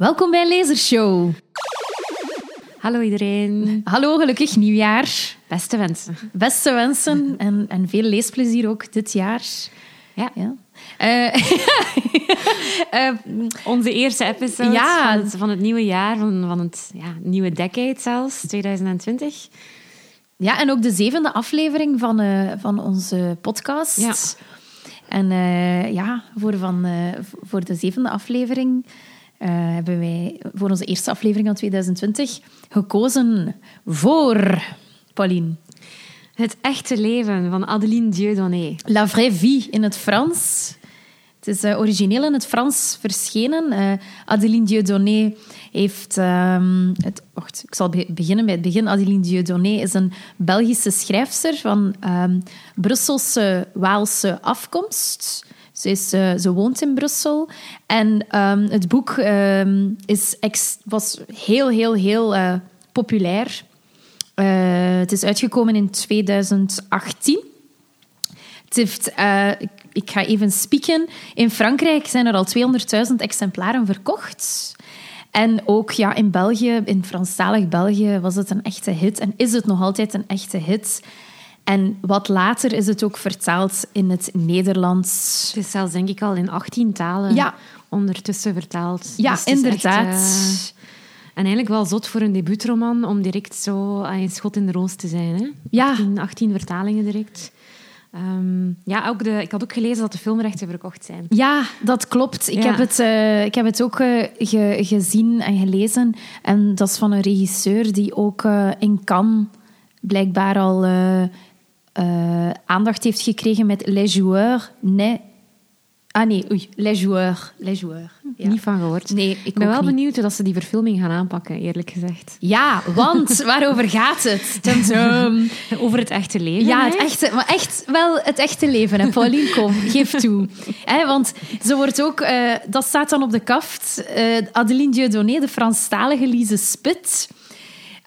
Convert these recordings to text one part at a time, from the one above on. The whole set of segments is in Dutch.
Welkom bij Lasershow. Hallo iedereen. Hallo, gelukkig nieuwjaar. Beste wensen. Beste wensen en, en veel leesplezier ook dit jaar. Ja. Ja. Eh, eh, Onze eerste episode Ja. van, het, van het nieuwe jaar, van, van het ja, nieuwe decade zelfs, 2020. ja, en ook de zevende aflevering van, eh, van onze podcast. Ja. En ja, voor, van, voor de zevende aflevering eh, hebben wij voor onze eerste aflevering van 2020 gekozen voor Pauline. Het echte leven van Adeline Dieudonné. La vraie vie in het Frans. Het is eh, origineel in het Frans verschenen. Eh, Adeline Dieudonné heeft... ehm, het, wacht, ik zal be- beginnen bij het begin. Adeline Dieudonné is een Belgische schrijfster van ehm, Brusselse Waalse afkomst. Ze, eh, ze woont in Brussel. En ehm, het boek ehm, is was heel, heel, heel eh, populair. Eh, het is uitgekomen in 2018. Het heeft, eh, ik, ik ga even spieken. In Frankrijk zijn er al 200.000 exemplaren verkocht. En ook ja, in België, in Franstalig België, was het een echte hit. En is het nog altijd een echte hit. En wat later is het ook vertaald in het Nederlands. Het is zelfs denk ik al in 18 talen Ja. ondertussen vertaald. Ja, Dus inderdaad. echt, eh, en eigenlijk wel zot voor een debuutroman om direct zo aan je schot in de roos te zijn. Hè? Ja. 18, 18 vertalingen direct. Ehm, ja, ook de, ik had ook gelezen dat de filmrechten verkocht zijn. Ja, dat klopt. Ik, Ja. heb, het, eh, ik heb het ook eh, ge- gezien en gelezen. En dat is van een regisseur die ook in Cannes blijkbaar al eh, aandacht heeft gekregen met Les Joueurs. Nee. Ah nee, oei. Les Joueurs. Les Joueurs. Ja. Niet van gehoord. Nee, ik ben wel niet. benieuwd hoe dat ze die verfilming gaan aanpakken, eerlijk gezegd. Ja, want waarover gaat het? Tum. Over het echte leven. Ja, het echte, maar echt wel het echte leven. Hè. Pauline, kom, geef toe. Hè, want ze wordt ook, eh, dat staat dan op de kaft, eh, Adeline Dieudonné, de Franstalige Lise Spit.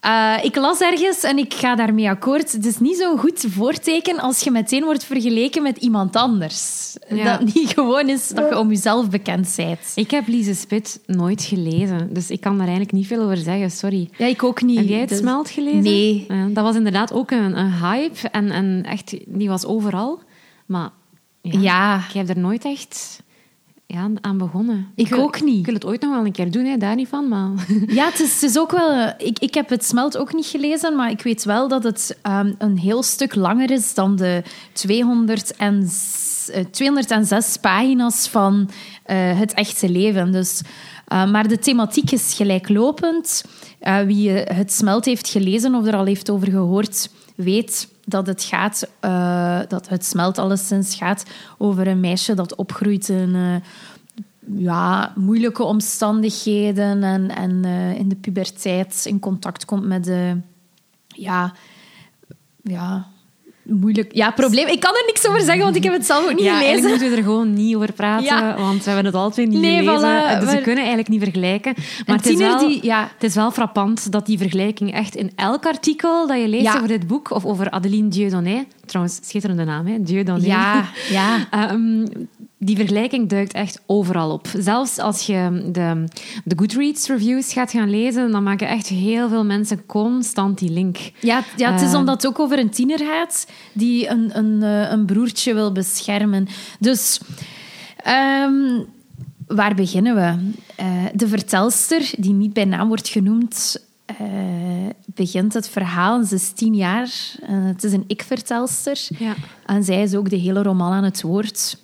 Eh, ik las ergens en ik ga daarmee akkoord. Het is niet zo'n goed voorteken als je meteen wordt vergeleken met iemand anders. Ja. Dat niet gewoon is dat je om jezelf bekend bent. Ik heb Lise Spit nooit gelezen, dus ik kan daar eigenlijk niet veel over zeggen, sorry. Ja, ik ook niet. Heb jij het Dus- smelt gelezen? Nee. Ja, dat was inderdaad ook een, een hype en, en echt, die was overal. Maar ja, Ja. ik heb er nooit echt ja, aan begonnen. Ik wil- ook niet. Ik wil het ooit nog wel een keer doen, hè, daar niet van. Maar Ja, het is, het is ook wel... eh, Ik, ik heb het smelt ook niet gelezen, maar ik weet wel dat het ehm, een heel stuk langer is dan de 200 en, s- eh, 206 pagina's van eh, het echte leven. Dus, maar de thematiek is gelijklopend. Eh, wie het smelt heeft gelezen of er al heeft over gehoord, weet dat het gaat... eh, dat het smelt alleszins gaat over een meisje dat opgroeit in... eh, ja, moeilijke omstandigheden en, en in de puberteit in contact komt met de... Ja, ja, moeilijk... Ja, probleem. Ik kan er niks over zeggen, want ik heb het zelf ook niet ja, gelezen. moeten we er gewoon niet over praten, Ja. want we hebben het twee niet Nee, gelezen. voilà, dus we kunnen eigenlijk niet vergelijken. Maar het is, wel, die... Ja, het is wel frappant dat die vergelijking echt in elk artikel dat je leest Ja. over dit boek, of over Adeline Dieudonné, trouwens, schitterende naam, hè? Dieudonné. ja, ja. Ehm, die vergelijking duikt echt overal op. Zelfs als je de, de Goodreads-reviews gaat gaan lezen, dan maken echt heel veel mensen constant die link. Ja, ja, het is Eh. omdat het ook over een tiener gaat die een, een, eh, een broertje wil beschermen. Dus ehm, waar beginnen we? Eh, de vertelster, die niet bij naam wordt genoemd, begint het verhaal. Ze is tien jaar. Het is een ik-vertelster. Ja. En zij is ook de hele roman aan het woord.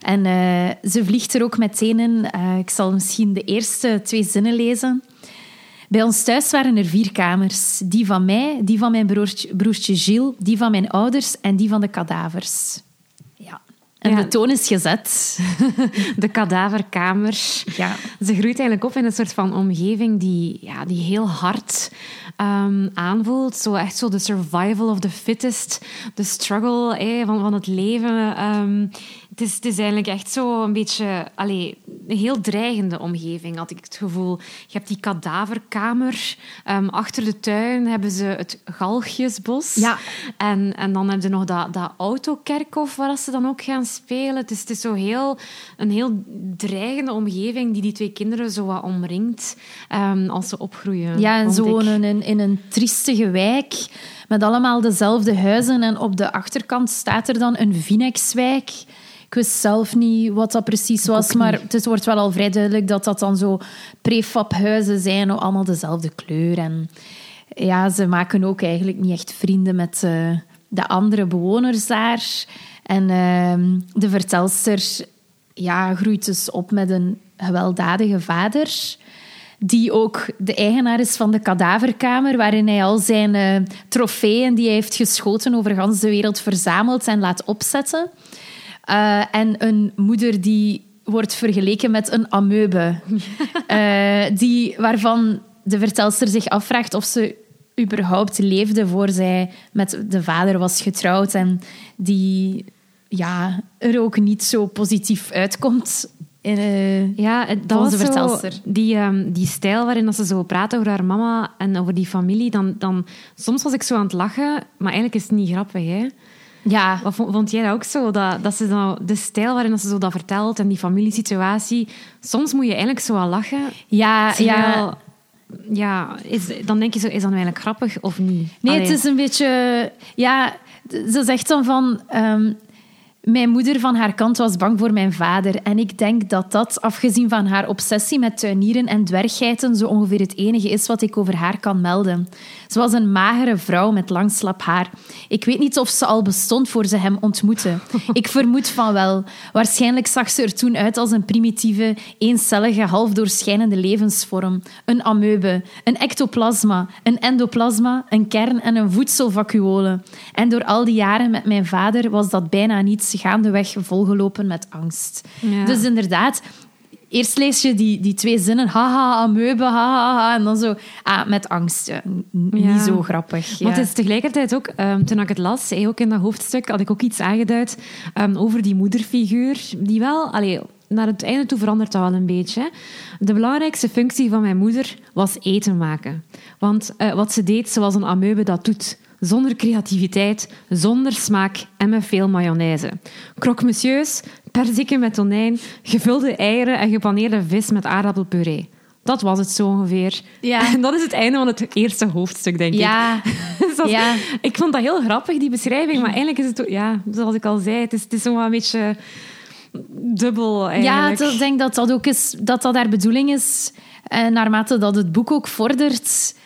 En eh, ze vliegt er ook meteen in. Eh, ik zal misschien de eerste twee zinnen lezen. Bij ons thuis waren er vier kamers. Die van mij, die van mijn broertje, broertje Gilles, die van mijn ouders en die van de kadavers. Ja. En Ja. de toon is gezet. De kadaverkamer. Ja. Ze groeit eigenlijk op in een soort van omgeving die, ja, die heel hard ehm, aanvoelt. Zo echt zo de survival of the fittest, de struggle eh, van, van het leven. Ehm, Het is, het is eigenlijk echt zo een beetje... Allee, een heel dreigende omgeving, had ik het gevoel. Je hebt die kadaverkamer. Ehm, achter de tuin hebben ze het Galgjesbos. Ja. En, en dan hebben ze nog dat, dat autokerkhof waar ze dan ook gaan spelen. Het is, het is zo heel, een heel dreigende omgeving die die twee kinderen zo wat omringt ehm, als ze opgroeien. Ja, en zo ik. in een, in een triestige wijk met allemaal dezelfde huizen. En op de achterkant staat er dan een Vinex-wijk. Ik wist zelf niet wat dat precies was, maar het is- wordt wel al vrij duidelijk dat dat dan zo prefabhuizen zijn, allemaal dezelfde kleur. En ja, ze maken ook eigenlijk niet echt vrienden met eh, de andere bewoners daar. En ehm, de vertelster ja, groeit dus op met een gewelddadige vader die ook de eigenaar is van de kadaverkamer, waarin hij al zijn eh, trofeeën die hij heeft geschoten over gans de wereld verzamelt en laat opzetten. Eh, en een moeder die wordt vergeleken met een amoebe, Eh, die, waarvan de vertelster zich afvraagt of ze überhaupt leefde voor zij met de vader was getrouwd en die ja, er ook niet zo positief uitkomt. in, eh, Ja, dat was de zo, vertelster. die, ehm, die stijl waarin dat ze zo praat over haar mama en over die familie. Dan, dan, soms was ik zo aan het lachen, maar eigenlijk is het niet grappig. Hè? Ja, Wat vond, vond jij dat ook zo? Dat, dat ze dan, de stijl waarin dat ze zo dat vertelt en die familiesituatie. Soms moet je eigenlijk zo wel lachen. ja, ja. Terwijl, ja, is, dan denk je zo, is dat nu eigenlijk grappig of niet? Nee, Allee. het is een beetje... Ja, ze zegt dan van... ehm, mijn moeder van haar kant was bang voor mijn vader. En ik denk dat dat, afgezien van haar obsessie met tuinieren en dwerggeiten, zo ongeveer het enige is wat ik over haar kan melden. Ze was een magere vrouw met lang slap haar. Ik weet niet of ze al bestond voor ze hem ontmoette. Ik vermoed van wel. Waarschijnlijk zag ze er toen uit als een primitieve, eencellige, half doorschijnende levensvorm. Een amoebe, een ectoplasma, een endoplasma, een kern en een voedselvacuole. En door al die jaren met mijn vader was dat bijna niets gaandeweg volgelopen met angst. Ja. Dus inderdaad, eerst lees je die, die twee zinnen, haha, amoebe, haha, ha, en dan zo, ah, met angst. Ja, n- Ja. Niet zo grappig. Want ja. het is tegelijkertijd ook, ehm, toen ik het las, eh, ook in dat hoofdstuk, had ik ook iets aangeduid ehm, over die moederfiguur, die wel, allee, naar het einde toe verandert dat wel een beetje. De belangrijkste functie van mijn moeder was eten maken. Want eh, wat ze deed, zoals een amoebe dat doet. Zonder creativiteit, zonder smaak en met veel mayonaise. Croque monsieurs, perziken met tonijn, gevulde eieren en gepaneerde vis met aardappelpuree. Dat was het zo ongeveer. Ja. En dat is het einde van het eerste hoofdstuk, denk ik. Ja, Dus dat is- Ja. Ik vond dat heel grappig, die beschrijving. Maar eigenlijk is het, ook- ja, zoals ik al zei, het is, het is zo een beetje dubbel ja eigenlijk. ik denk dat dat ook is, dat dat haar bedoeling is. En naarmate dat het boek ook vordert, eh,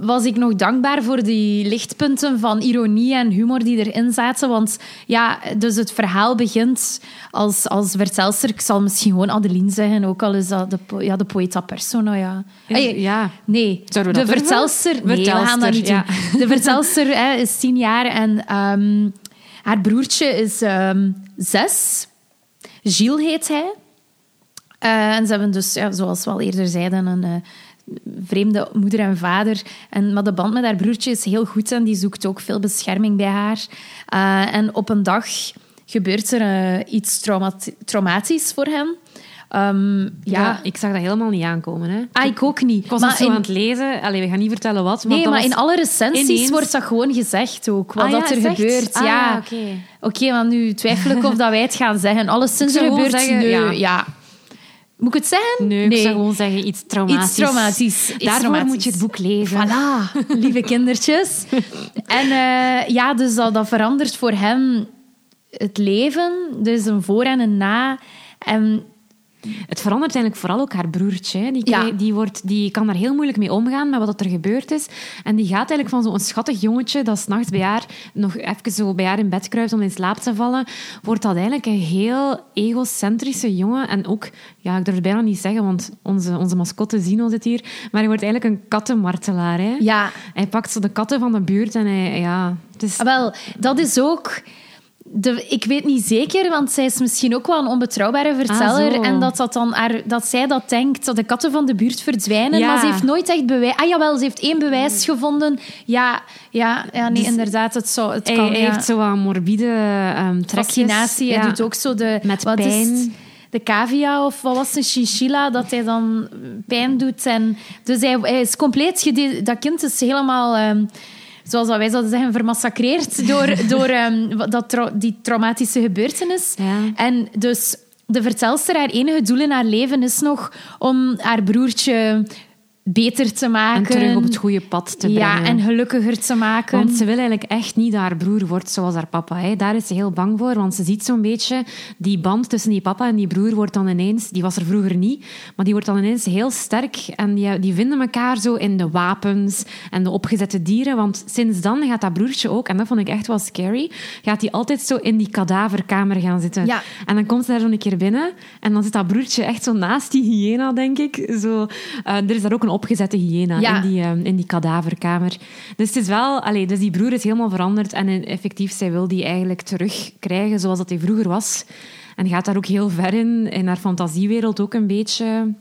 was ik nog dankbaar voor die lichtpunten van ironie en humor die erin zaten. Want ja, dus het verhaal begint als, als vertelster. Ik zal misschien gewoon Adeline zeggen, ook al is dat de, po- ja, de poeta persona. Ja. Ja. Nee, Zouden we de dat vertelster... Nee, we gaan dat niet doen. De vertelster hè, is tien jaar en ehm, haar broertje is ehm, zes. Gilles heet hij. Eh, en ze hebben dus, ja, zoals we al eerder zeiden, een eh, vreemde moeder en vader. En, maar de band met haar broertje is heel goed en die zoekt ook veel bescherming bij haar. Eh, en op een dag gebeurt er eh, iets traumati- traumatisch voor hem. Ehm, Ja. ja, ik zag dat helemaal niet aankomen. Hè. ah, ik ook niet. Ik was maar zo in- aan het lezen. Allee, we gaan niet vertellen wat. Nee, maar was- in alle recensies ineens- wordt dat gewoon gezegd ook, wat Ah, dat ja, er gebeurt. Ah, ja, oké. Oké, maar nu twijfel ik of dat wij het gaan zeggen. Alles sinds er gebeurt, zeggen, ja. ja. Moet ik het zeggen? Nee, ik zou gewoon zeggen iets traumatisch. Iets traumatisch. Iets Daarvoor traumatisch. moet je het boek lezen. Voilà, lieve kindertjes. En eh, ja, dus dat, dat verandert voor hem het leven. Dus een voor en een na. En Het verandert eigenlijk vooral ook haar broertje. Die, Ja. die, wordt, die kan daar heel moeilijk mee omgaan met wat er gebeurd is. En die gaat eigenlijk van zo'n schattig jongetje dat s'nachts bij haar nog even zo bij haar in bed kruipt om in slaap te vallen, wordt dat eigenlijk een heel egocentrische jongen. En ook, ja, ik durf het bijna niet zeggen, want onze, onze mascotte Zino zit hier, maar hij wordt eigenlijk een kattenmartelaar. Hè? ja, Hij pakt zo de katten van de buurt en hij, ja... Het is, Ah, Wel, dat is ook... de, ik weet niet zeker, want zij is misschien ook wel een onbetrouwbare verteller. Ah, zo. en dat, dat, dan haar, dat zij dat denkt, dat de katten van de buurt verdwijnen. Ja. Maar ze heeft nooit echt bewijs... Ah, jawel, ze heeft één bewijs gevonden. Ja, ja, ja nee, Dus inderdaad, het, zou, het Hij, kan... hij ja. heeft zo wat morbide ehm trekjes. fascinatie. Ja. Hij doet ook zo de... Met wat is pijn. de cavia of wat was het, chinchilla, dat hij dan pijn doet. En, dus hij, hij is compleet... Dat kind is helemaal... ehm, zoals dat wij zouden zeggen, vermassacreerd door, door ehm, dat die traumatische gebeurtenis. Ja. En dus de vertelster, haar enige doel in haar leven is nog om haar broertje beter te En maken. terug op het goede pad te brengen. Ja, en gelukkiger te maken. Want ze wil eigenlijk echt niet dat haar broer wordt zoals haar papa. Hè. Daar is ze heel bang voor, want ze ziet zo'n beetje die band tussen die papa en die broer wordt dan ineens, die was er vroeger niet, maar die wordt dan ineens heel sterk en die, die vinden elkaar zo in de wapens en de opgezette dieren, want sinds dan gaat dat broertje ook, en dat vond ik echt wel scary, gaat hij altijd zo in die kadaverkamer gaan zitten. Ja. En dan komt ze daar zo een keer binnen en dan zit dat broertje echt zo naast die hyena, denk ik. Zo, eh, er is daar ook een opgezette hyena Ja. in, die, eh, in die kadaverkamer. Dus het is wel... Allee, dus die broer is helemaal veranderd en eh, effectief, zij wil die eigenlijk terugkrijgen zoals dat hij vroeger was. En gaat daar ook heel ver in, in haar fantasiewereld ook een beetje...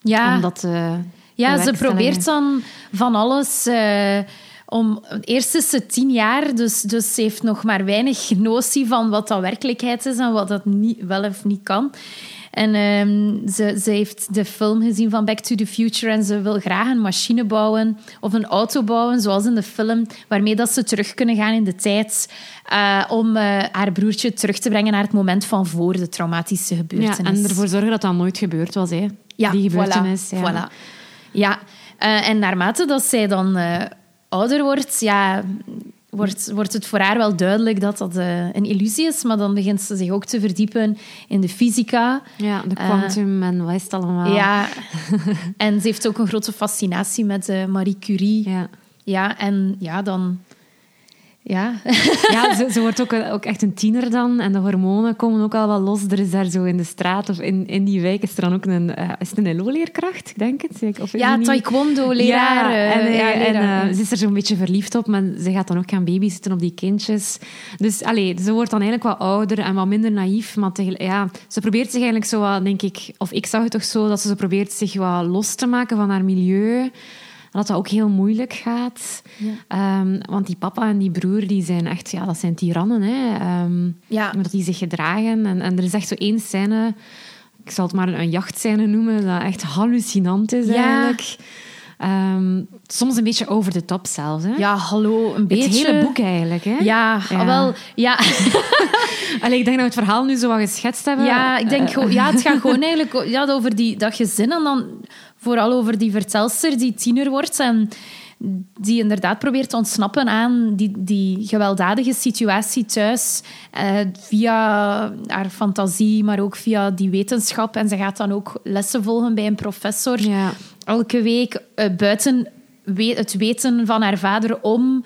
ja. Om dat eh, Ja, ze probeert dan van alles. eh, om, eerst is ze tien jaar, dus, dus ze heeft nog maar weinig notie van wat dat werkelijkheid is en wat dat niet, wel of niet kan. En ehm, ze, ze heeft de film gezien van Back to the Future en ze wil graag een machine bouwen of een auto bouwen, zoals in de film, waarmee dat ze terug kunnen gaan in de tijd eh, om eh, haar broertje terug te brengen naar het moment van voor de traumatische Ja, gebeurtenis. en ervoor zorgen dat dat nooit gebeurd was, hè. Ja, die gebeurtenis. Voilà, ja. voilà. ja. eh, en naarmate dat zij dan ouder wordt, ja, wordt, wordt het voor haar wel duidelijk dat dat eh, een illusie is. Maar dan begint ze zich ook te verdiepen in de fysica. Ja, de quantum en wat is het allemaal. Ja. en ze heeft ook een grote fascinatie met eh, Marie Curie. Ja. Ja, en ja, dan... Ja. Ja, ze, ze wordt ook, ook echt een tiener dan. En de hormonen komen ook al wel los. Er is daar zo in de straat of in, in die wijk is er dan ook een... eh, is het een LO-leerkracht, ik denk het? Of ja, taekwondo-leraar. Ja, eh, en, ja, en, leraar. eh, ze is er zo'n beetje verliefd op, maar ze gaat dan ook gaan babysitten op die kindjes. Dus allee, ze wordt dan eigenlijk wat ouder en wat minder naïef. Maar ja, ze probeert zich eigenlijk zo wat, denk ik... Of ik zag het toch zo, dat ze zo probeert zich wat los te maken van haar milieu. Dat dat ook heel moeilijk gaat. Ehm, want die papa en die broer, die zijn echt... Ja, dat zijn tirannen, hè. Ehm, Ja. Dat die zich gedragen. En, en er is echt zo één scène... Ik zal het maar een jachtscène noemen, dat echt hallucinant is Ja. eigenlijk. Ehm, soms een beetje over de top zelfs. Hè? ja, hallo, een beetje... Het hele boek eigenlijk. Hè? Ja, Ja. wel... Ja, Allee, ik denk dat we het verhaal nu zo wat geschetst hebben. Ja, ik denk Eh, ja, het gaat gewoon eigenlijk ja, over die, dat gezin en dan vooral over die vertelster die tiener wordt en die inderdaad probeert te ontsnappen aan die, die gewelddadige situatie thuis eh, via haar fantasie, maar ook via die wetenschap. En ze gaat dan ook lessen volgen bij een professor Ja. Elke week eh, buiten we- het weten van haar vader om,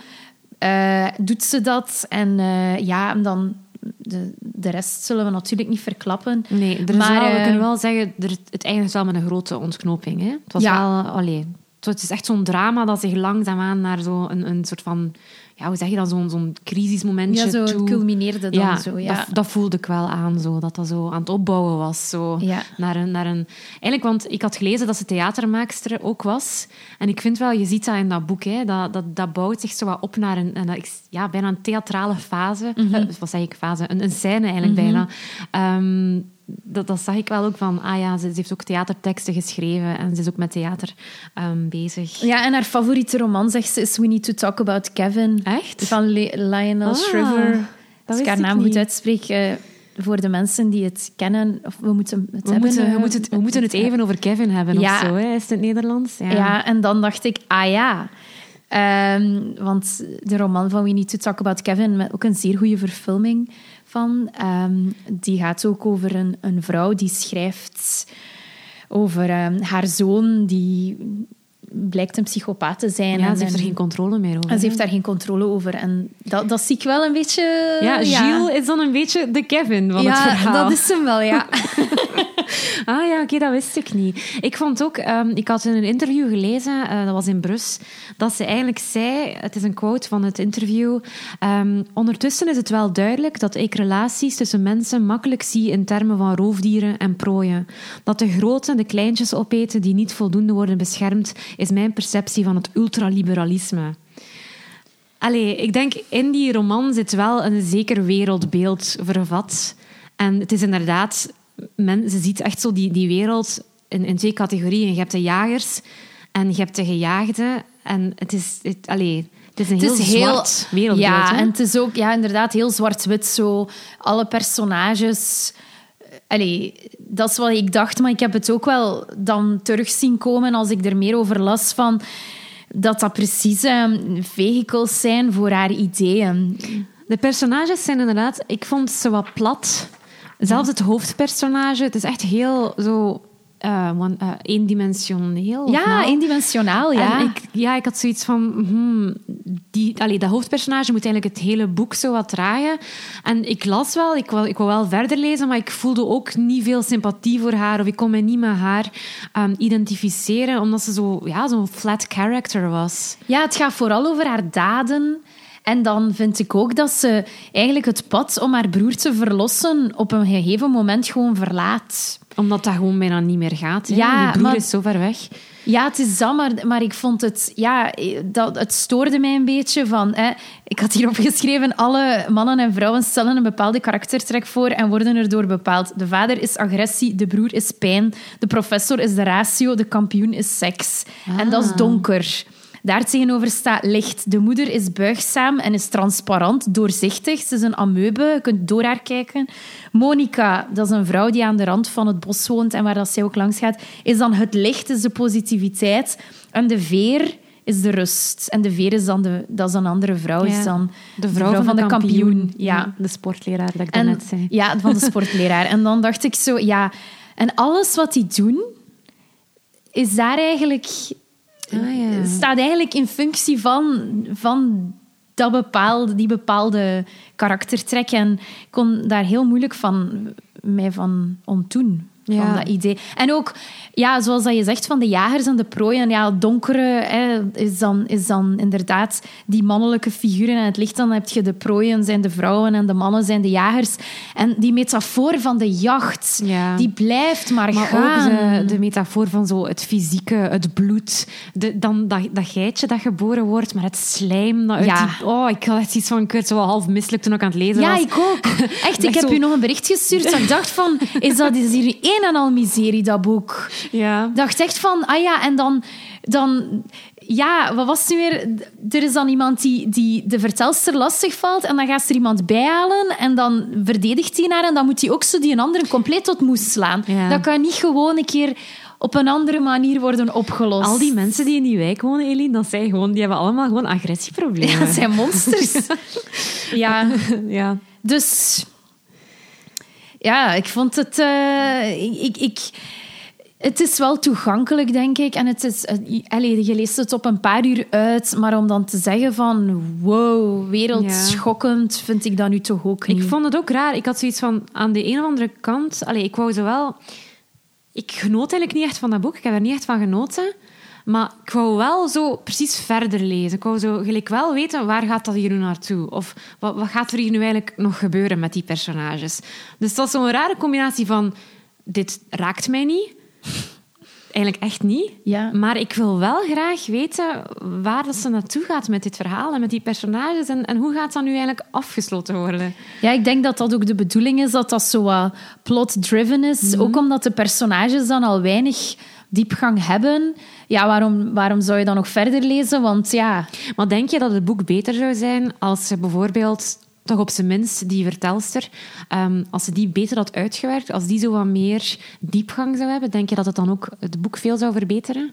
eh, doet ze dat. En eh, ja, en dan de, de rest zullen we natuurlijk niet verklappen. Nee, er is Maar, wel, we kunnen wel zeggen, er, het eindigt wel met een grote ontknoping. Hè? Het was Ja. wel... Allee, het is echt zo'n drama dat zich langzaamaan naar zo'n een, een soort van... Ja, hoe zeg je dat? Zo'n zo'n crisismomentje Ja, zo toe... culmineerde dan ja, zo. Ja. Dat, dat voelde ik wel aan, zo, dat dat zo aan het opbouwen was. Zo, Ja. naar een, naar een... Eigenlijk, want ik had gelezen dat ze theatermaakster ook was. En ik vind wel, je ziet dat in dat boek, hè, dat, dat, dat bouwt zich zo wat op naar een, een, ja, bijna een theatrale fase. Mhm. Eh, wat zeg ik, fase? Een, een scène eigenlijk bijna. Ehm, dat, dat zag ik wel ook van, ah ja, ze, ze heeft ook theaterteksten geschreven en ze is ook met theater ehm, bezig. ja, en haar favoriete roman, zegt ze, is We Need to Talk About Kevin. Echt? Van Le- Lionel Ah, Shriver. dat Als ik haar naam goed niet. uitspreek, eh, voor de mensen die het kennen, of we moeten het We, hebben. moeten, we, eh, moeten het, we moeten het even over Kevin hebben Ja. of zo, hè? is het in het Nederlands? Ja. en dan dacht ik, ah ja. Ehm, want de roman van We Need to Talk About Kevin, met ook een zeer goede verfilming van, ehm, die gaat ook over een, een vrouw die schrijft over ehm, haar zoon, die blijkt een psychopaat te zijn. Ja, en, ze heeft er en- geen controle meer over. en ze heeft daar geen controle over. En dat, dat zie ik wel een beetje... Ja, Gilles is dan een beetje de Kevin van ja, het verhaal. dat is hem wel, ja. Ah ja, oké, dat wist ik niet. Ik vond ook, ehm, ik had in een interview gelezen, eh, dat was in Brus, dat ze eigenlijk zei, het is een quote van het interview, ehm, ondertussen is het wel duidelijk dat ik relaties tussen mensen makkelijk zie in termen van roofdieren en prooien. Dat de grote de kleintjes opeten die niet voldoende worden beschermd, is mijn perceptie van het ultraliberalisme. Allee, ik denk in die roman zit wel een zeker wereldbeeld vervat. En het is inderdaad, men, ze ziet echt zo die, die wereld in, in twee categorieën. Je hebt de jagers en je hebt de gejaagden. En het is, het, allee, het is een heel, zwart wereldbeeld. Ja, hè? en het is ook ja, inderdaad heel zwart-wit zo. Alle personages... Allee, dat is wat ik dacht, maar ik heb het ook wel dan terug zien komen als ik er meer over las van dat dat precies eh, vehicles zijn voor haar ideeën. De personages zijn inderdaad... Ik vond ze wat plat. Zelfs het hoofdpersonage, het is echt heel zo... eh, one- eh, eendimensioneel. Ja, nou? eendimensionaal, ja. En ik, ja, ik had zoiets van... hmm, die, allee, dat hoofdpersonage moet eigenlijk het hele boek zo wat dragen. En ik las wel, ik wou, ik wou wel verder lezen, maar ik voelde ook niet veel sympathie voor haar. Of ik kon me niet met haar ehm, identificeren, omdat ze zo, ja, zo'n flat character was. Ja, het gaat vooral over haar daden. En dan vind ik ook dat ze eigenlijk het pad om haar broer te verlossen op een gegeven moment gewoon verlaat. Omdat dat gewoon bijna niet meer gaat. Hè? Ja, Die broer maar- is zo ver weg. Ja, het is dat, maar, ik vond het... Ja, dat, het stoorde mij een beetje van... Hè, ik had hierop geschreven, alle mannen en vrouwen stellen een bepaalde karaktertrek voor en worden erdoor bepaald. De vader is agressie, de broer is pijn, de professor is de ratio, de kampioen is seks. En dat is donker. Daartegenover staat licht. De moeder is buigzaam en is transparant, doorzichtig. Ze is een amoebe, je kunt door haar kijken. Monica, dat is een vrouw die aan de rand van het bos woont en waar dat zij ook langs gaat, is dan het licht, is de positiviteit. En de veer is de rust. En de veer is dan, de, dat is een andere vrouw, is dan De vrouw, van, de, kampioen. Ja. De sportleraar, dat ik En, daarnet zei. ja, van de sportleraar. En dan dacht ik zo, ja... En alles wat die doen, is daar eigenlijk... Ja. Staat eigenlijk in functie van, van dat bepaalde, die bepaalde karaktertrek. En ik kon daar heel moeilijk van, mij van ontdoen. Ja. Van dat idee. En ook, ja, zoals dat je zegt, van de jagers en de prooien. Ja, het donkere hè, is, dan, is dan inderdaad die mannelijke figuren. En het licht, dan heb je de prooien zijn de vrouwen en de mannen zijn de jagers. En die metafoor van de jacht, Ja. die blijft maar, Maar gaan. ook de, de metafoor van zo het fysieke, het bloed. De, dan dat, dat geitje dat geboren wordt, maar het slijm. Dat uit Ja. die- oh, ik had iets van, ik werd zo half misselijk toen ik aan het lezen Ja, was. ik ook. Echt, ik heb zo- u nog een bericht gestuurd dat ik dacht van... Is dat is hier één en al miserie, dat boek? Ja. Dacht echt van... Ah ja, en dan... dan ja, wat was het nu weer? Er is dan iemand die, die de vertelster lastig valt en dan gaat ze er iemand bijhalen en dan verdedigt hij haar en dan moet hij ook zo die een andere compleet tot moes slaan. Ja. Dat kan niet gewoon een keer op een andere manier worden opgelost. Al die mensen die in die wijk wonen, Eline, dat zijn gewoon, die hebben allemaal gewoon agressieproblemen. Ja, dat zijn monsters. ja. ja. Dus ja, ik vond het. eh, ik, ik, het is wel toegankelijk, denk ik. En het is, eh, allee, je leest het op een paar uur uit, maar om dan te zeggen van wow, wereldschokkend, vind ik dat nu toch ook niet. Ik vond het ook raar. Ik had zoiets van, aan de een of andere kant... Allee, ik wou zo wel... Ik genoot eigenlijk niet echt van dat boek. Ik heb er niet echt van genoten. Maar ik wou wel zo precies verder lezen. Ik wou zo gelijk wel weten, waar gaat dat hier nu naartoe? Of wat, wat gaat er hier nu eigenlijk nog gebeuren met die personages? Dus dat is zo'n rare combinatie van... Dit raakt mij niet. Eigenlijk echt niet. Ja. Maar ik wil wel graag weten waar dat ze naartoe gaat met dit verhaal en met die personages. En, en hoe gaat dat nu eigenlijk afgesloten worden? Ja, ik denk dat dat ook de bedoeling is, dat dat zo wat plot-driven is. Ook omdat de personages dan al weinig diepgang hebben. Ja, waarom, waarom zou je dan nog verder lezen? Want ja, Maar denk je dat het boek beter zou zijn als ze bijvoorbeeld, toch op zijn minst, die vertelster, ehm, als ze die beter had uitgewerkt, als die zo wat meer diepgang zou hebben, denk je dat het dan ook het boek veel zou verbeteren?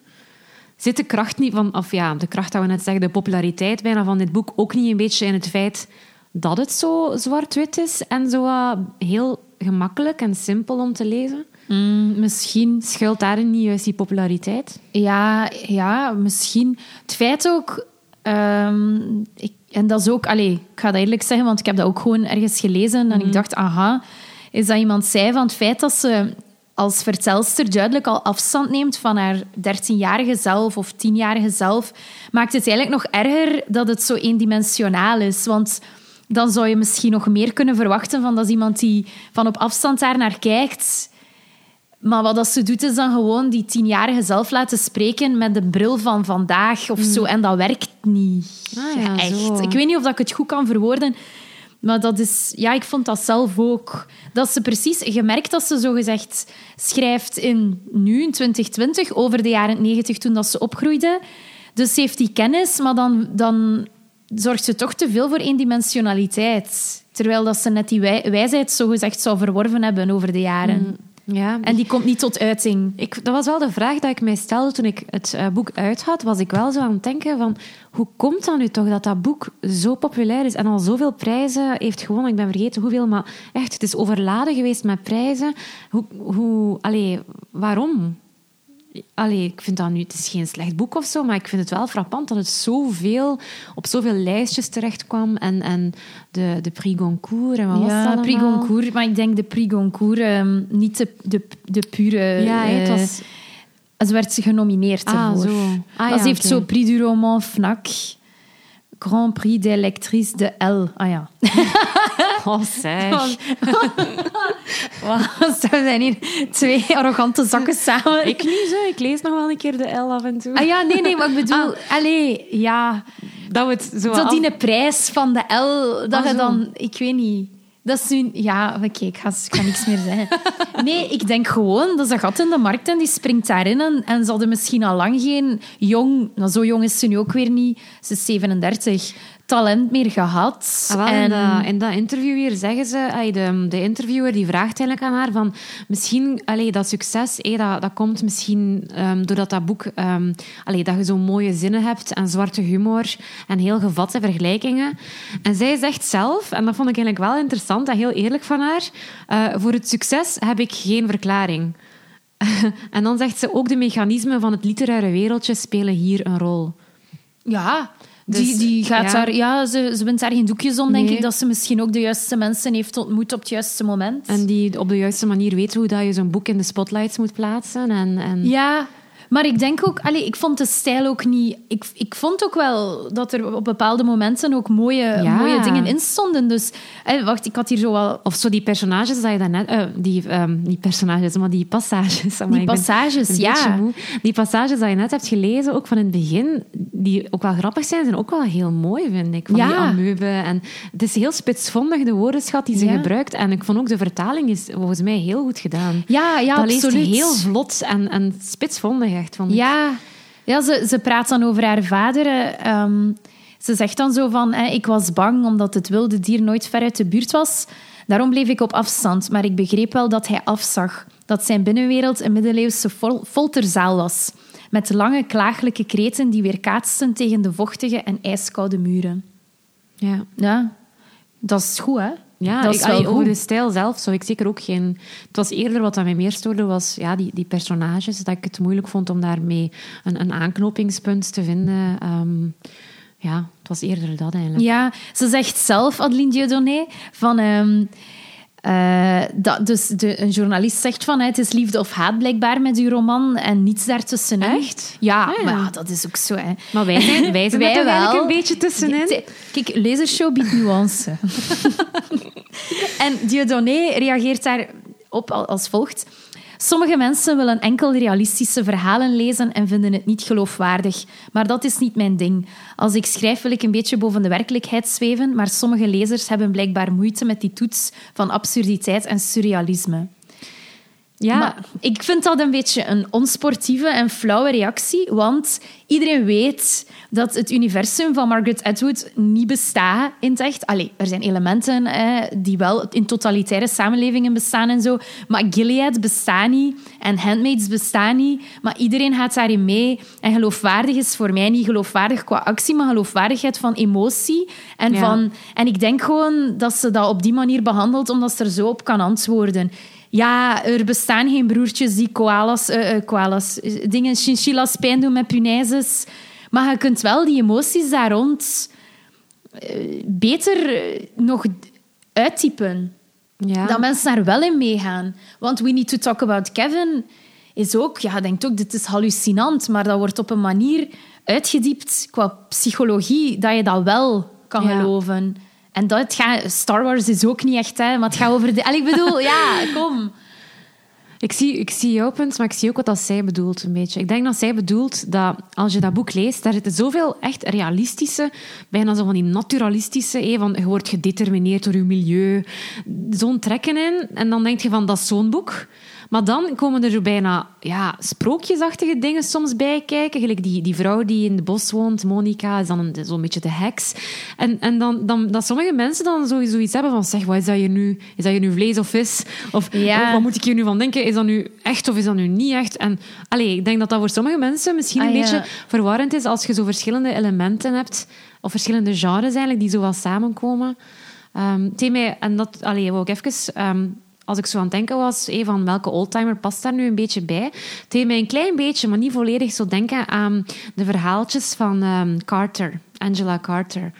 Zit de kracht niet van, of ja, de kracht dat we net zeggen, de populariteit bijna van dit boek ook niet een beetje in het feit dat het zo zwart-wit is en zo heel gemakkelijk en simpel om te lezen? Mm, misschien Schuilt daarin niet juist die populariteit? Ja, ja, misschien. Het feit ook... ehm, ik, en dat is ook... Allez, ik ga dat eerlijk zeggen, want ik heb dat ook gewoon ergens gelezen. En ik dacht, aha, is dat iemand zei van het feit dat ze als vertelster duidelijk al afstand neemt van haar 13-jarige zelf of 10-jarige zelf, maakt het eigenlijk nog erger dat het zo eendimensionaal is. Want dan zou je misschien nog meer kunnen verwachten van dat iemand die van op afstand daar naar kijkt. Maar wat dat ze doet, is dan gewoon die tienjarige zelf laten spreken met de bril van vandaag of zo. En dat werkt niet. Ah ja, echt. zo. Ik weet niet of ik het goed kan verwoorden. Maar dat is... Ja, ik vond dat zelf ook. Dat ze precies... Je merkt dat ze zogezegd schrijft in nu, in 2020, over de jaren 90 toen dat ze opgroeide. Dus ze heeft die kennis, maar dan, dan zorgt ze toch te veel voor eendimensionaliteit. Terwijl dat ze net die wij- wijsheid zogezegd zou verworven hebben over de jaren. Ja, En die komt niet tot uiting. Ik, dat was wel de vraag die ik mij stelde toen ik het eh, boek uit had. Was ik wel zo aan het denken van... Hoe komt dat nu toch dat dat boek zo populair is en al zoveel prijzen heeft gewonnen? Ik ben vergeten hoeveel, maar echt, het is overladen geweest met prijzen. Hoe... hoe allee, waarom? Allee, ik vind dat nu... Het is geen slecht boek of zo, maar ik vind het wel frappant dat het zoveel... Op zoveel lijstjes terecht kwam. En, en de, de Prix Goncourt en wat was ja, dat Prix allemaal? Goncourt. Maar ik denk de Prix Goncourt, ehm, niet de, de, de pure... Ja, het eh, was... Ze werd genomineerd Ah, ervoor. zo. Ah, Maar ja, ze heeft zo Prix du Roman FNAC, Grand Prix des lectrices de L. Ah ja. Oh, zeg. Wat zijn hier twee arrogante zakken samen? Ik niet zo. Ik lees nog wel een keer de L af en toe. Ah ja, nee, nee, maar ik bedoel... Allee, ja... Dat we het zo af- die prijs van de L, dat Ah, je dan... Ik weet niet. Dat is nu... Ja, oké, ik, ga, ik ga niks meer zeggen. Nee, ik denk gewoon, dat is een gat in de markt en die springt daarin. En, en ze hadden misschien al lang geen jong... Nou, zo jong is ze nu ook weer niet. Ze is 37. Talent meer gehad. Ah, wel, en, in, dat, in dat interview hier zeggen ze, de, de interviewer die vraagt eigenlijk aan haar van misschien, allee, dat succes, eh, dat, dat komt misschien ehm, doordat dat boek, ehm, allee, dat je zo'n mooie zinnen hebt en zwarte humor en heel gevatte vergelijkingen. En zij zegt zelf, en dat vond ik eigenlijk wel interessant en heel eerlijk van haar, eh, voor het succes heb ik geen verklaring. en dan zegt ze ook de mechanismen van het literaire wereldje spelen hier een rol. Ja, Dus, die, die gaat ja. daar... Ja, ze, ze wint daar geen doekjes om, denk Nee. ik. Dat ze misschien ook de juiste mensen heeft ontmoet op het juiste moment. En die op de juiste manier weet hoe dat je zo'n boek in de spotlights moet plaatsen. En, en... Ja, maar ik denk ook... Allee, ik vond de stijl ook niet... Ik, ik vond ook wel dat er op bepaalde momenten ook mooie, Ja. mooie dingen in stonden. Dus, eh, wacht, ik had hier zo wel... Of zo die personages dat je daarnet... eh die, ehm, niet personages, maar die passages. Die passages, ja. Die passages dat je net hebt gelezen, ook van in het begin, die ook wel grappig zijn, zijn ook wel heel mooi, vind ik. Van Ja. die ameuben. En het is heel spitsvondig, de woordenschat die ze Ja. gebruikt. En ik vond ook de vertaling is volgens mij heel goed gedaan. Ja, ja, dat leest absoluut. heel vlot en, en spitsvondig, echt. Vond ik. Ja, ja ze, ze praat dan over haar vader. eh, ehm, ze zegt dan zo van... eh, ik was bang omdat het wilde dier nooit ver uit de buurt was. Daarom bleef ik op afstand. Maar ik begreep wel dat hij afzag. Dat zijn binnenwereld een middeleeuwse fol- folterzaal was. Met lange, klaaglijke kreten die weerkaatsten tegen de vochtige en ijskoude muren. ja. Ja, dat is goed, hè? Ja, dat ik, allee, over de stijl zelf zou ik zeker ook geen... Het was eerder wat aan mij meer stoorde, was ja, die, die personages. Dat ik het moeilijk vond om daarmee een, een aanknopingspunt te vinden. Ehm, ja, het was eerder dat eigenlijk. Ja, ze zegt zelf, Adeline Dieudonné, van... ehm, eh, dat, dus de, een journalist zegt van, het is liefde of haat blijkbaar met uw roman en niets daartussenin. Echt? Ja, Ah, ja. maar ja, dat is ook zo. Hè. Maar wij zijn, wij zijn er eigenlijk een beetje tussenin. Kijk, lasershow biedt nuance. en Dieudonné reageert daarop al- als volgt. Sommige mensen willen enkel realistische verhalen lezen en vinden het niet geloofwaardig. Maar dat is niet mijn ding. Als ik schrijf wil ik een beetje boven de werkelijkheid zweven, maar sommige lezers hebben blijkbaar moeite met die toets van absurditeit en surrealisme. Ja, Maar ik vind dat een beetje een onsportieve en flauwe reactie, want iedereen weet dat het universum van Margaret Atwood niet bestaat in het echt. Allee, er zijn elementen eh, die wel in totalitaire samenlevingen bestaan en zo, maar Gilead bestaat niet en Handmaids bestaan niet, maar iedereen gaat daarin mee. En geloofwaardig is voor mij niet geloofwaardig qua actie, maar geloofwaardigheid van emotie. En, Ja. van, en ik denk gewoon dat ze dat op die manier behandelt, omdat ze er zo op kan antwoorden. Ja, er bestaan geen broertjes die koalas, eh, eh, koalas dingen, chinchillas pijn doen met punaises. Maar je kunt wel die emoties daar rond eh, beter nog uittypen. Ja. dat mensen daar wel in meegaan. Want We Need to Talk About Kevin is ook, ja, je denkt ook, dit is hallucinant, maar dat wordt op een manier uitgediept qua psychologie dat je dat wel kan Ja. geloven. En dat gaat, Star Wars is ook niet echt, hè, maar het gaat over de. En ik bedoel, ja, kom. Ik zie, ik zie jouw punt, maar ik zie ook wat dat zij bedoelt een beetje. Ik denk dat zij bedoelt dat als je dat boek leest, daar zitten zoveel echt realistische, bijna zo van die naturalistische, van je wordt gedetermineerd door je milieu, zo'n trekken in. En dan denk je van, dat is zo'n boek. Maar dan komen er zo bijna ja, sprookjesachtige dingen soms bij kijken. Gelijk die, die vrouw die in het bos woont, Monica, is dan een- zo'n beetje de heks. En, en dan, dan, dat sommige mensen dan sowieso iets hebben van, zeg, wat is dat hier nu? Is dat hier nu vlees of vis? Of Ja. wat moet ik hier nu van denken? Is dat nu echt of is dat nu niet echt? En allee, ik denk dat dat voor sommige mensen misschien een Ah, ja. beetje verwarrend is als je zo verschillende elementen hebt, of verschillende genres eigenlijk, die zo wel samenkomen. Ehm het deed mij, en dat allee, wou ik even, ehm, als ik zo aan het denken was, van welke oldtimer past daar nu een beetje bij? Het deed mij een klein beetje, maar niet volledig, zo denken aan de verhaaltjes van ehm, Carter, Angela Carter.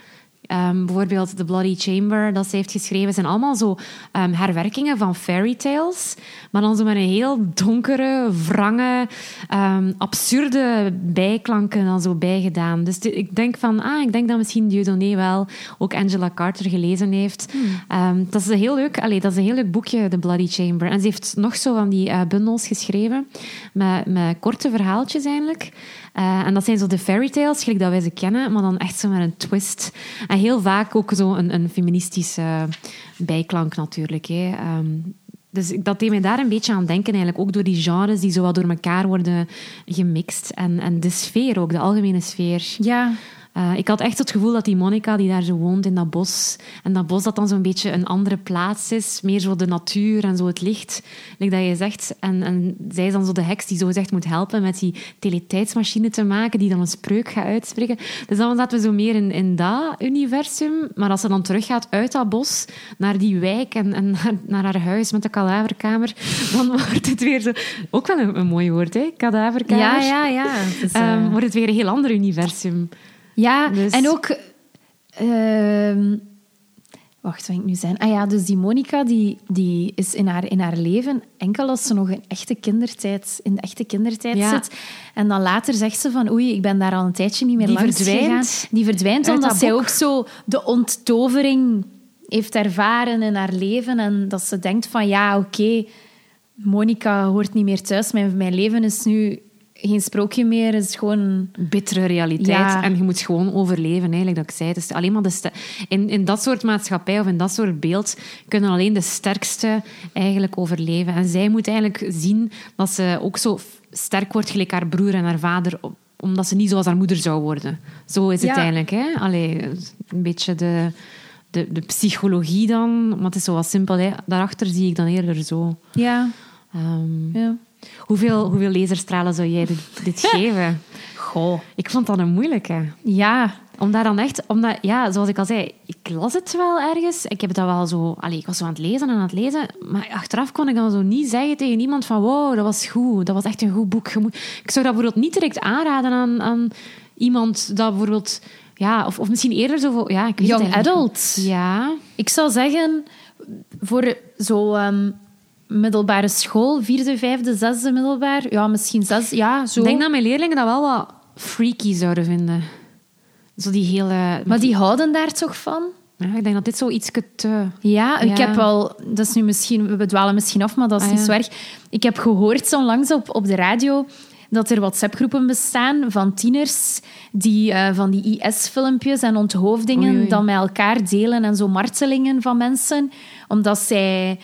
Ehm, bijvoorbeeld The Bloody Chamber, dat ze heeft geschreven, zijn allemaal zo ehm, herwerkingen van fairy tales. Maar dan zo met een heel donkere, wrange, ehm, absurde bijklanken dan zo bijgedaan. Dus ik denk van, ah, ik denk dat misschien Dieudonné wel ook Angela Carter gelezen heeft. Ehm, dat is een heel leuk, allee, dat is een heel leuk boekje, The Bloody Chamber. En ze heeft nog zo van die eh, bundels geschreven met, met korte verhaaltjes eigenlijk. Eh, en dat zijn zo de fairy tales, gelijk dat wij ze kennen, maar dan echt zo met een twist. En heel vaak ook zo een, een feministische bijklank natuurlijk. Hè. Ehm, dus dat deed mij daar een beetje aan denken, eigenlijk. Ook door die genres die zo wat door elkaar worden gemixt. En, en de sfeer ook, de algemene sfeer. Ja, Eh, ik had echt het gevoel dat die Monica, die daar zo woont in dat bos, en dat bos dat dan zo'n beetje een andere plaats is, meer zo de natuur en zo het licht, like dat je zegt. En, en zij is dan zo de heks die zo gezegd moet helpen met die teletijdsmachine te maken, die dan een spreuk gaat uitspreken. Dus dan zaten we zo meer in, in dat universum. Maar als ze dan teruggaat uit dat bos, naar die wijk en, en naar, naar haar huis met de kadaverkamer, dan wordt het weer zo... Ook wel een, een mooi woord, hè? Kadaverkamer. ja, ja. ja. Is, eh, Ehm, wordt het weer een heel ander universum. Ja, Dus- en ook... ehm, wacht, wat ik nu zijn? Ah ja, dus die Monica die, die is in haar, in haar leven enkel als ze nog in, echte kindertijd, in de echte kindertijd Ja. zit. En dan later zegt ze van oei, ik ben daar al een tijdje niet meer Die langs verdwijnt gegaan. Die verdwijnt omdat dat zij ook zo de onttovering heeft ervaren in haar leven. En dat ze denkt van ja, oké, Monica hoort niet meer thuis. Mijn, mijn leven is nu geen sprookje meer. Het is gewoon... bittere realiteit. Ja. En je moet gewoon overleven, eigenlijk, dat ik zei. Het is alleen maar de in, in dat soort maatschappij of in dat soort beeld kunnen alleen de sterkste eigenlijk overleven. En zij moet eigenlijk zien dat ze ook zo sterk wordt gelijk haar broer en haar vader, omdat ze niet zoals haar moeder zou worden. Zo is het Ja. eigenlijk. Hè? Allee, een beetje de, de, de psychologie dan. Maar het is zo wat simpel. Hè? Daarachter zie ik dan eerder zo. Ja, Ehm, ja. Hoeveel, hoeveel laserstralen zou jij dit, dit geven? Goh. Ik vond dat een moeilijke. Ja, Om daar dan echt, omdat, ja, zoals ik al zei, ik las het wel ergens. Ik heb dat wel zo, allee, ik was zo aan het lezen en aan het lezen. Maar achteraf kon ik dan zo niet zeggen tegen iemand van, wow, dat was goed. Dat was echt een goed boek. Ik zou dat bijvoorbeeld niet direct aanraden aan, aan iemand dat bijvoorbeeld, ja, of, of misschien eerder zo, voor- ja, ik weet young adult. Ja, Ik zou zeggen, voor zo ehm, middelbare school, vierde, vijfde, zesde middelbaar, ja, misschien zes, ja, zo. ik denk dat mijn leerlingen dat wel wat freaky zouden vinden. Zo die hele... Maar die houden daar toch van? Ja, ik denk dat dit zo iets te... Ja, ik Ja. heb wel... Dat is nu misschien... We dwalen misschien af, maar dat is Ah, niet ja. zo erg. Ik heb gehoord zo onlangs op, op de radio dat er WhatsApp-groepen bestaan van tieners die eh, van die IS-filmpjes en onthoofdingen Oei, oei. dan met elkaar delen en zo martelingen van mensen, omdat zij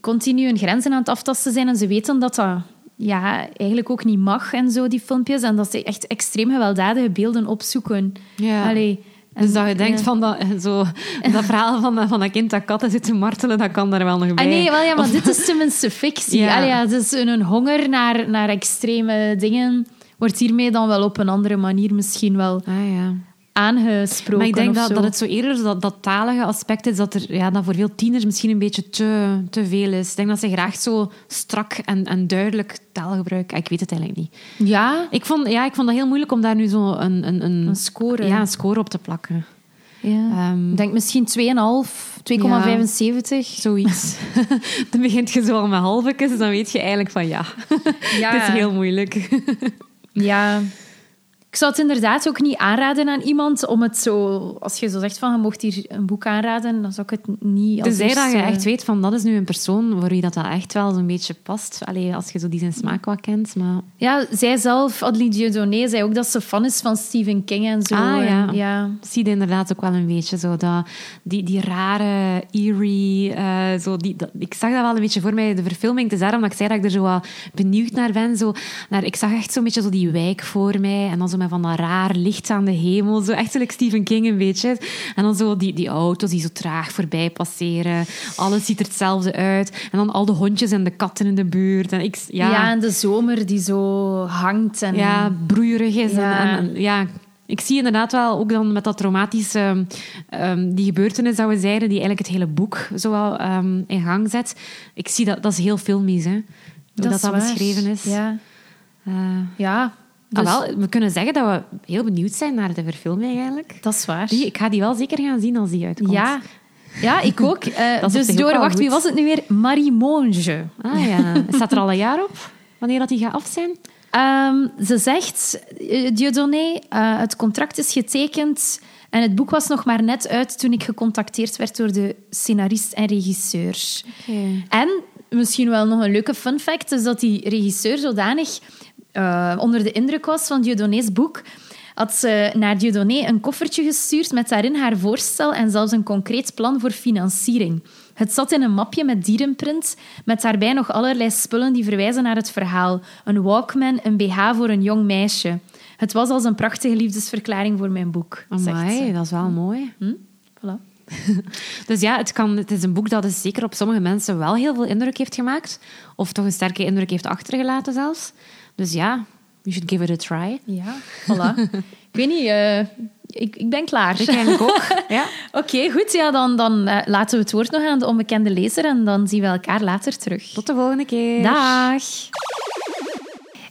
continu hun grenzen aan het aftasten zijn en ze weten dat dat ja, eigenlijk ook niet mag en zo, die filmpjes. En dat ze echt extreem gewelddadige beelden opzoeken. Ja. Allee, en- Dus dat je denkt van dat, zo, dat verhaal van, dat- van dat kind dat katten zit te martelen, dat kan daar wel nog bij. Ah, nee, wel, ja, maar Of- dit is tenminste fictie. Ja. Allee, ja, dus een honger naar, naar extreme dingen wordt hiermee dan wel op een andere manier misschien wel Ah, ja. Aangesproken. Maar ik denk dat, dat het zo eerder dat, dat talige aspect is, dat, er, ja, dat voor veel tieners misschien een beetje te, te veel is. Ik denk dat ze graag zo strak en, en duidelijk taal gebruiken. Ik weet het eigenlijk niet. Ja, Ik vond, ja, ik vond dat heel moeilijk om daar nu zo een, een, een, een score. ja, een score op te plakken. Ja. Ehm, Ik denk misschien 2,5, 2,75. Zoiets. dan begint je zo al met halvekes, dan weet je eigenlijk van ja, Ja. het is heel moeilijk. Ja. Ik zou het inderdaad ook niet aanraden aan iemand om het zo... Als je zo zegt van, je mocht hier een boek aanraden, dan zou ik het niet als Tenzij dat je echt weet van dat is nu een persoon voor wie dat, dat echt wel zo'n beetje past. Allee, als je zo die zijn smaak wat kent. Maar Ja, zij zelf, Adeline Dieudonné, zei ook dat ze fan is van Stephen King en zo. Ah, ja. En ja. zie je inderdaad ook wel een beetje zo dat, die, die rare, eerie... eh, zo die, dat- ik zag dat wel een beetje voor mij, de verfilming. Het is daarom dat ik zei dat ik er zo wat benieuwd naar ben. Zo, naar, ik zag echt zo'n beetje zo die wijk voor mij. En dan zo met van dat raar licht aan de hemel. Zo echt like Stephen King een beetje. En dan zo die, die auto's die zo traag voorbij passeren. Alles ziet er hetzelfde uit. En dan al de hondjes en de katten in de buurt. En ik, Ja. ja, en de zomer die zo hangt. En... ja, broeierig is. en- Ja. En, en- ja, ik zie inderdaad wel, ook dan met dat traumatische, ehm, die gebeurtenis dat we zeiden, die eigenlijk het hele boek zo wel ehm, in gang zet. Ik zie dat, dat is heel filmisch, hè. Hoe dat dat, waar. beschreven is. Ja. Eh, ja. Ah, Dus, wel, we kunnen zeggen dat we heel benieuwd zijn naar de verfilming eigenlijk. dat is waar. Die, ik ga die wel zeker gaan zien als die uitkomt. Ja. Ja, ik ook. Eh, dus door, wacht, wie goed. was het nu weer? Marie Monge. Ah ja. Staat er al een jaar op? Wanneer dat die gaat af zijn? Ehm, ze zegt, uh, Dieudonné, eh, het contract is getekend en het boek was nog maar net uit toen ik gecontacteerd werd door de scenarist en regisseur. En misschien wel nog een leuke fun fact is dat die regisseur zodanig eh, onder de indruk was van Dieudonné's boek, had ze naar Dieudonné een koffertje gestuurd met daarin haar voorstel en zelfs een concreet plan voor financiering. Het zat in een mapje met dierenprint, met daarbij nog allerlei spullen die verwijzen naar het verhaal. Een Walkman, een BH voor een jong meisje. Het was als een prachtige liefdesverklaring voor mijn boek, Amai, ze. dat is wel mooi. Hm? Voilà. Dus ja, het, kan, het is een boek dat dus zeker op sommige mensen wel heel veel indruk heeft gemaakt. Of toch een sterke indruk heeft achtergelaten zelfs. Dus ja, you should give it a try. Ja, voilà. ik weet niet, eh, ik, ik ben klaar. Ik eigenlijk ook. Ja. Oké, goed. Ja, dan, dan eh, laten we het woord nog aan de onbekende lezer en dan zien we elkaar later terug. Tot de volgende keer. Dag.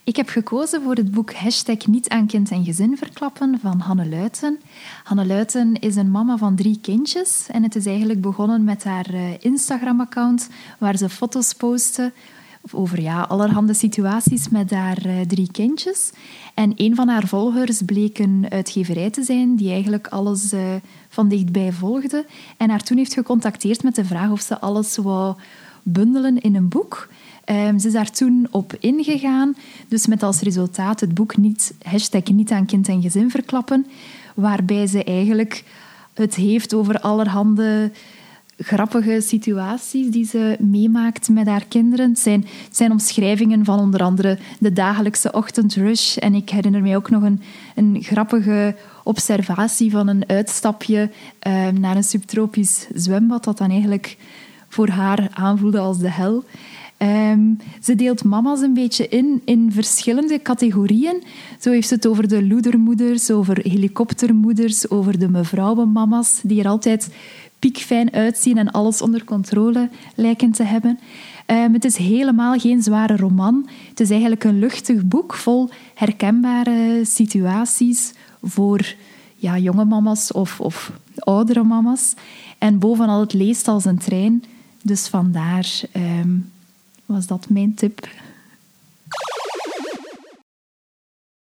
Ik heb gekozen voor het boek Hashtag niet aan kind en gezin verklappen van Hanne Luiten. Hanne Luiten is een mama van drie kindjes en het is eigenlijk begonnen met haar eh, Instagram-account waar ze foto's postte over ja, allerhande situaties met haar eh, drie kindjes. En een van haar volgers bleek een uitgeverij te zijn die eigenlijk alles eh, van dichtbij volgde en haar toen heeft gecontacteerd met de vraag of ze alles wou bundelen in een boek. Ehm, ze is daar toen op ingegaan, dus met als resultaat het boek niet, hashtag niet aan kind en gezin verklappen, waarbij ze eigenlijk het heeft over allerhande grappige situaties die ze meemaakt met haar kinderen. Het zijn, zijn omschrijvingen van onder andere de dagelijkse ochtendrush. En ik herinner mij ook nog een, een grappige observatie van een uitstapje eh, naar een subtropisch zwembad, dat dan eigenlijk voor haar aanvoelde als de hel. Ehm, ze deelt mama's een beetje in in verschillende categorieën. Zo heeft ze het over de loedermoeders, over helikoptermoeders, over de mevrouwenmama's, die er altijd piekfijn uitzien en alles onder controle lijken te hebben. Ehm, het is helemaal geen zware roman. Het is eigenlijk een luchtig boek vol herkenbare situaties voor ja, jonge mama's of, of oudere mama's. En bovenal, het leest als een trein. Dus vandaar ehm, was dat mijn tip.